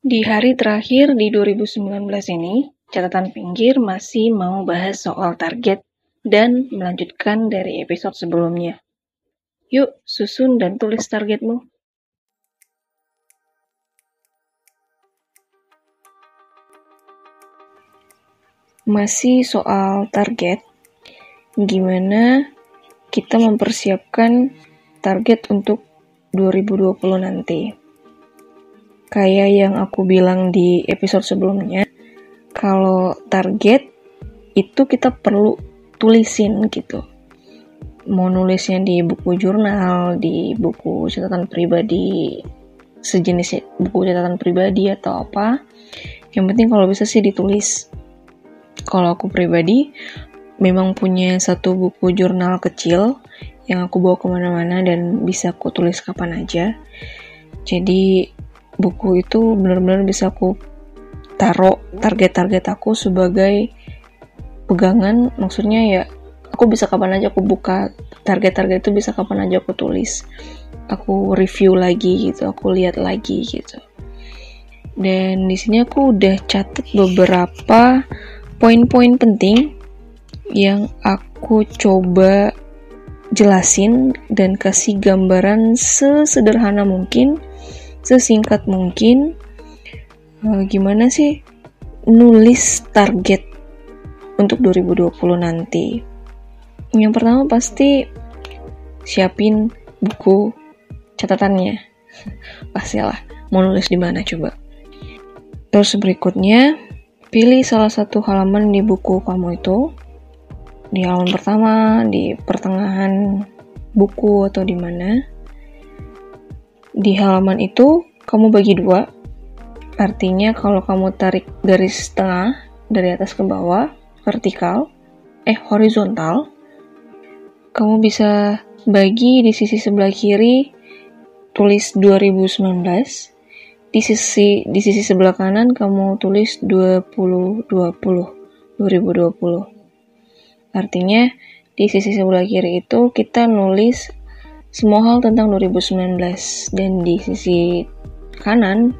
Di hari terakhir di 2019 ini, catatan pinggir masih mau bahas soal target dan melanjutkan dari episode sebelumnya. Yuk, susun dan tulis targetmu. Masih soal target, gimana kita mempersiapkan target untuk 2020 nanti. Kayak yang aku bilang di episode sebelumnya, kalau target itu kita perlu tulisin gitu. Mau nulisnya di buku jurnal, di buku catatan pribadi, sejenis buku catatan pribadi atau apa. Yang penting kalau bisa sih ditulis kalau aku pribadi memang punya satu buku jurnal kecil yang aku bawa ke mana-mana dan bisa aku tulis kapan aja. Jadi buku itu benar-benar bisa aku taruh target-target aku sebagai pegangan. Maksudnya ya aku bisa kapan aja aku buka target-target itu bisa kapan aja aku tulis. Aku review lagi gitu, aku lihat lagi gitu. Dan di sini aku udah catat beberapa poin-poin penting yang aku coba jelasin dan kasih gambaran sesederhana mungkin, sesingkat mungkin. Uh, gimana sih nulis target untuk 2020 nanti? Yang pertama pasti siapin buku catatannya. Pastilah mau nulis di mana coba. Terus berikutnya Pilih salah satu halaman di buku kamu itu, di halaman pertama, di pertengahan buku atau di mana. Di halaman itu kamu bagi dua, artinya kalau kamu tarik garis tengah dari atas ke bawah, vertikal, eh horizontal, kamu bisa bagi di sisi sebelah kiri tulis 2019 di sisi di sisi sebelah kanan kamu tulis 2020 2020 artinya di sisi sebelah kiri itu kita nulis semua hal tentang 2019 dan di sisi kanan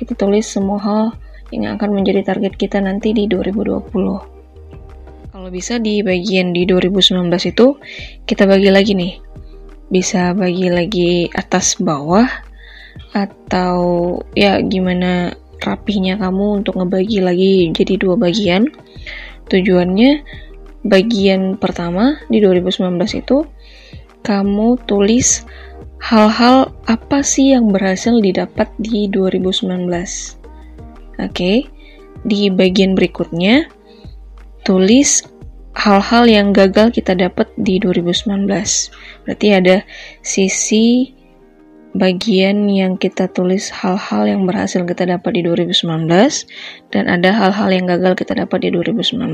kita tulis semua hal yang akan menjadi target kita nanti di 2020 kalau bisa di bagian di 2019 itu kita bagi lagi nih. Bisa bagi lagi atas bawah atau ya gimana rapihnya kamu untuk ngebagi lagi jadi dua bagian. Tujuannya bagian pertama di 2019 itu kamu tulis hal-hal apa sih yang berhasil didapat di 2019. Oke. Di bagian berikutnya tulis hal-hal yang gagal kita dapat di 2019. Berarti ada sisi bagian yang kita tulis hal-hal yang berhasil kita dapat di 2019 dan ada hal-hal yang gagal kita dapat di 2019.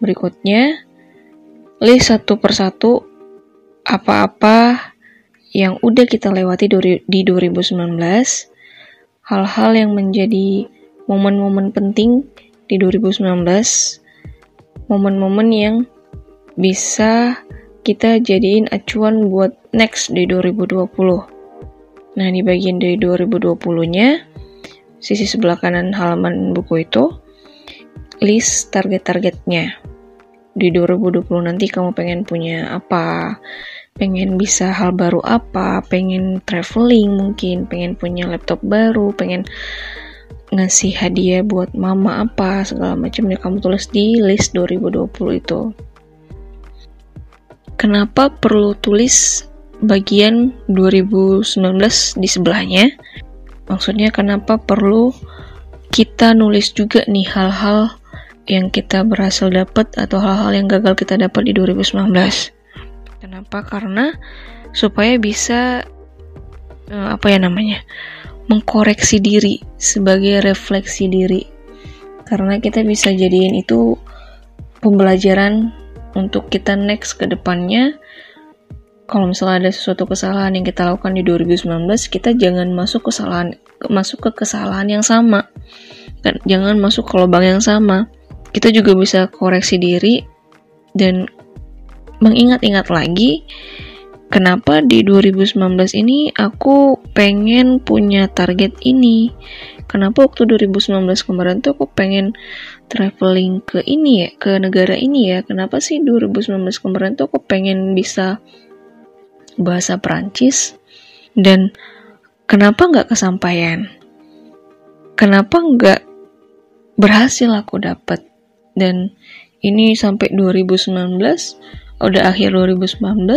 Berikutnya, list satu persatu apa-apa yang udah kita lewati di 2019, hal-hal yang menjadi momen-momen penting di 2019, momen-momen yang bisa kita jadiin acuan buat next di 2020. Nah, di bagian dari 2020-nya, sisi sebelah kanan halaman buku itu, list target-targetnya. Di 2020 nanti kamu pengen punya apa, pengen bisa hal baru apa, pengen traveling mungkin, pengen punya laptop baru, pengen ngasih hadiah buat mama apa, segala macam. Ya kamu tulis di list 2020 itu. Kenapa perlu tulis bagian 2019 di sebelahnya? Maksudnya kenapa perlu kita nulis juga nih hal-hal yang kita berhasil dapat atau hal-hal yang gagal kita dapat di 2019. Kenapa? Karena supaya bisa eh, apa ya namanya? mengkoreksi diri sebagai refleksi diri. Karena kita bisa jadiin itu pembelajaran untuk kita next ke depannya kalau misalnya ada sesuatu kesalahan yang kita lakukan di 2019 kita jangan masuk kesalahan masuk ke kesalahan yang sama kan jangan masuk ke lubang yang sama kita juga bisa koreksi diri dan mengingat-ingat lagi kenapa di 2019 ini aku pengen punya target ini. Kenapa waktu 2019 kemarin tuh aku pengen traveling ke ini ya ke negara ini ya? Kenapa sih 2019 kemarin tuh aku pengen bisa bahasa Perancis? Dan kenapa nggak kesampaian? Kenapa nggak berhasil aku dapat dan ini sampai 2019 udah akhir 2019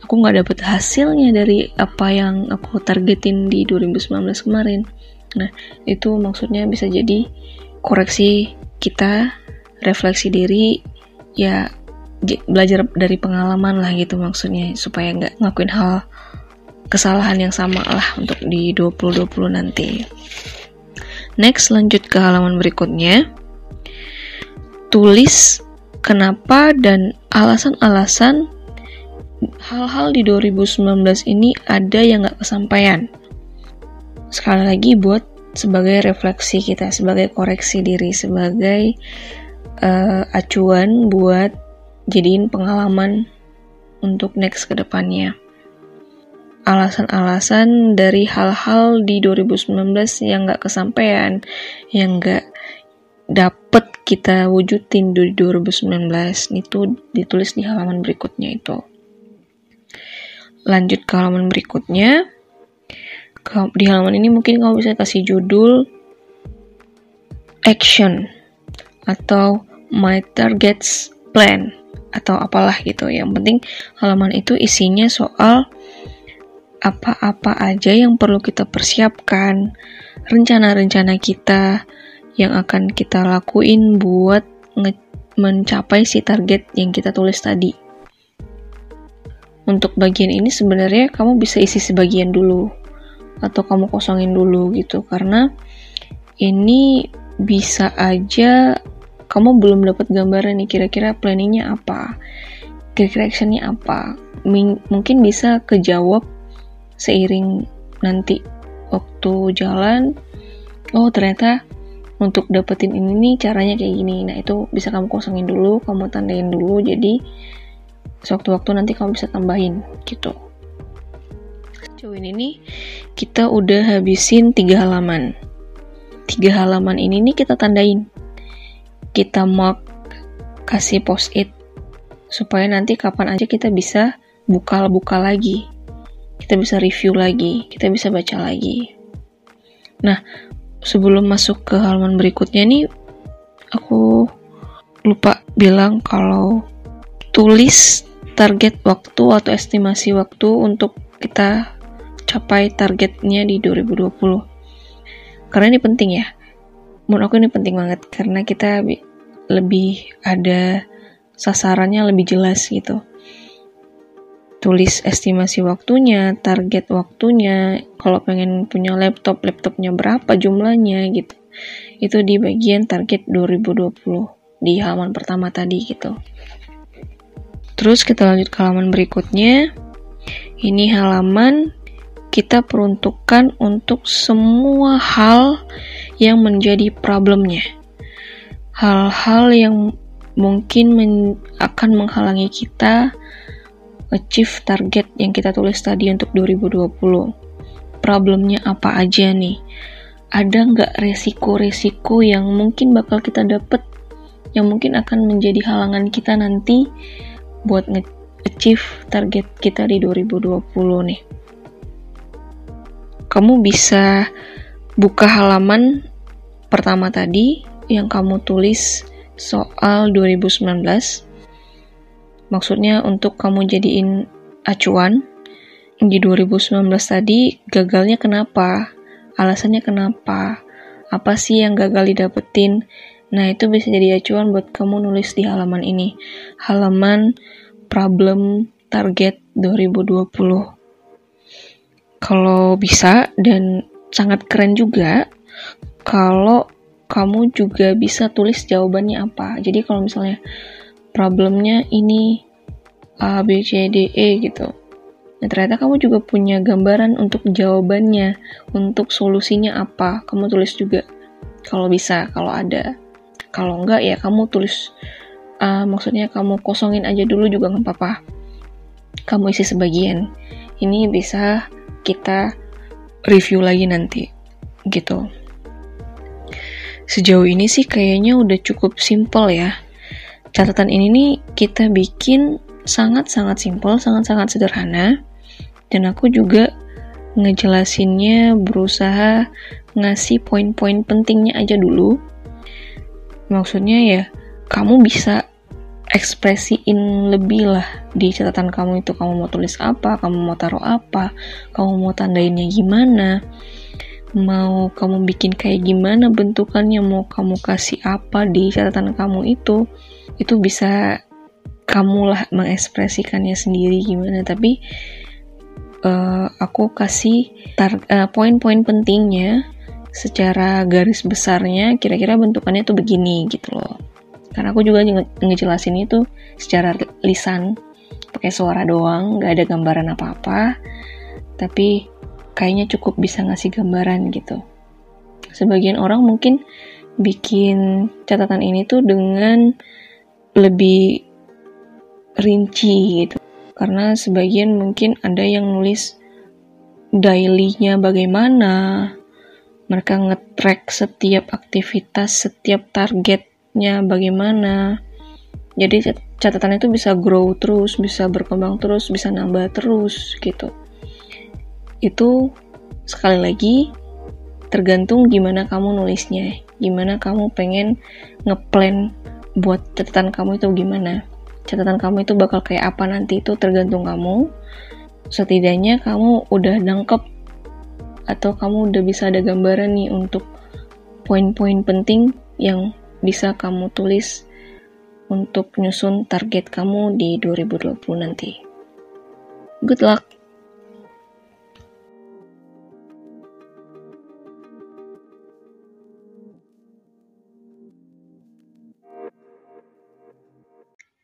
aku nggak dapet hasilnya dari apa yang aku targetin di 2019 kemarin nah itu maksudnya bisa jadi koreksi kita refleksi diri ya belajar dari pengalaman lah gitu maksudnya supaya nggak ngakuin hal kesalahan yang sama lah untuk di 2020 nanti Next, lanjut ke halaman berikutnya. Tulis kenapa dan alasan-alasan hal-hal di 2019 ini ada yang gak kesampaian. Sekali lagi buat sebagai refleksi kita, sebagai koreksi diri, sebagai uh, acuan buat jadiin pengalaman untuk next ke depannya alasan-alasan dari hal-hal di 2019 yang gak kesampaian, yang gak dapet kita wujudin di 2019 itu ditulis di halaman berikutnya itu. Lanjut ke halaman berikutnya. Di halaman ini mungkin kamu bisa kasih judul action atau my targets plan atau apalah gitu. Yang penting halaman itu isinya soal apa-apa aja yang perlu kita persiapkan, rencana-rencana kita yang akan kita lakuin buat mencapai si target yang kita tulis tadi. Untuk bagian ini sebenarnya kamu bisa isi sebagian dulu atau kamu kosongin dulu gitu karena ini bisa aja kamu belum dapat gambaran nih kira-kira planningnya apa, kira-kira actionnya apa. mungkin bisa kejawab seiring nanti waktu jalan oh ternyata untuk dapetin ini nih caranya kayak gini. Nah itu bisa kamu kosongin dulu kamu tandain dulu. Jadi sewaktu-waktu nanti kamu bisa tambahin gitu. Sejauh ini nih kita udah habisin tiga halaman. Tiga halaman ini nih kita tandain. Kita mark kasih post it supaya nanti kapan aja kita bisa buka-buka lagi. Kita bisa review lagi, kita bisa baca lagi. Nah, sebelum masuk ke halaman berikutnya nih, aku lupa bilang kalau tulis target waktu atau estimasi waktu untuk kita capai targetnya di 2020. Karena ini penting ya. Menurut aku ini penting banget karena kita lebih ada sasarannya lebih jelas gitu tulis estimasi waktunya, target waktunya, kalau pengen punya laptop, laptopnya berapa jumlahnya gitu. Itu di bagian target 2020 di halaman pertama tadi gitu. Terus kita lanjut ke halaman berikutnya. Ini halaman kita peruntukkan untuk semua hal yang menjadi problemnya. Hal-hal yang mungkin men akan menghalangi kita achieve target yang kita tulis tadi untuk 2020. Problemnya apa aja nih? Ada nggak resiko-resiko yang mungkin bakal kita dapet yang mungkin akan menjadi halangan kita nanti buat nge-achieve target kita di 2020 nih. Kamu bisa buka halaman pertama tadi yang kamu tulis soal 2019 Maksudnya untuk kamu jadiin acuan di 2019 tadi gagalnya kenapa? Alasannya kenapa? Apa sih yang gagal didapetin? Nah, itu bisa jadi acuan buat kamu nulis di halaman ini. Halaman problem target 2020. Kalau bisa dan sangat keren juga kalau kamu juga bisa tulis jawabannya apa. Jadi kalau misalnya problemnya ini A, B, C, D, E gitu. Nah, ternyata kamu juga punya gambaran untuk jawabannya, untuk solusinya apa. Kamu tulis juga kalau bisa, kalau ada. Kalau enggak ya kamu tulis, uh, maksudnya kamu kosongin aja dulu juga nggak apa-apa. kamu isi sebagian. Ini bisa kita review lagi nanti, gitu. Sejauh ini sih kayaknya udah cukup simple ya. Catatan ini nih kita bikin sangat-sangat simple, sangat-sangat sederhana. Dan aku juga ngejelasinnya berusaha ngasih poin-poin pentingnya aja dulu. Maksudnya ya, kamu bisa ekspresiin lebih lah di catatan kamu itu kamu mau tulis apa, kamu mau taruh apa, kamu mau tandainnya gimana, mau kamu bikin kayak gimana bentukannya, mau kamu kasih apa di catatan kamu itu, itu bisa kamu lah mengekspresikannya sendiri gimana. Tapi uh, aku kasih uh, poin-poin pentingnya secara garis besarnya kira-kira bentukannya tuh begini gitu loh. Karena aku juga nge ngejelasin itu secara lisan pakai suara doang nggak ada gambaran apa-apa. Tapi kayaknya cukup bisa ngasih gambaran gitu. Sebagian orang mungkin bikin catatan ini tuh dengan lebih rinci gitu karena sebagian mungkin ada yang nulis dailynya bagaimana mereka nge-track setiap aktivitas, setiap target nya bagaimana. Jadi catatan itu bisa grow terus, bisa berkembang terus, bisa nambah terus gitu. Itu sekali lagi tergantung gimana kamu nulisnya, gimana kamu pengen ngeplan buat catatan kamu itu gimana. Catatan kamu itu bakal kayak apa nanti itu tergantung kamu. Setidaknya kamu udah nangkep atau kamu udah bisa ada gambaran nih untuk poin-poin penting yang bisa kamu tulis untuk nyusun target kamu di 2020 nanti. Good luck!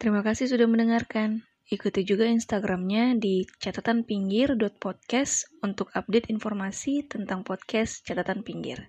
Terima kasih sudah mendengarkan. Ikuti juga Instagramnya di catatanpinggir.podcast untuk update informasi tentang podcast Catatan Pinggir.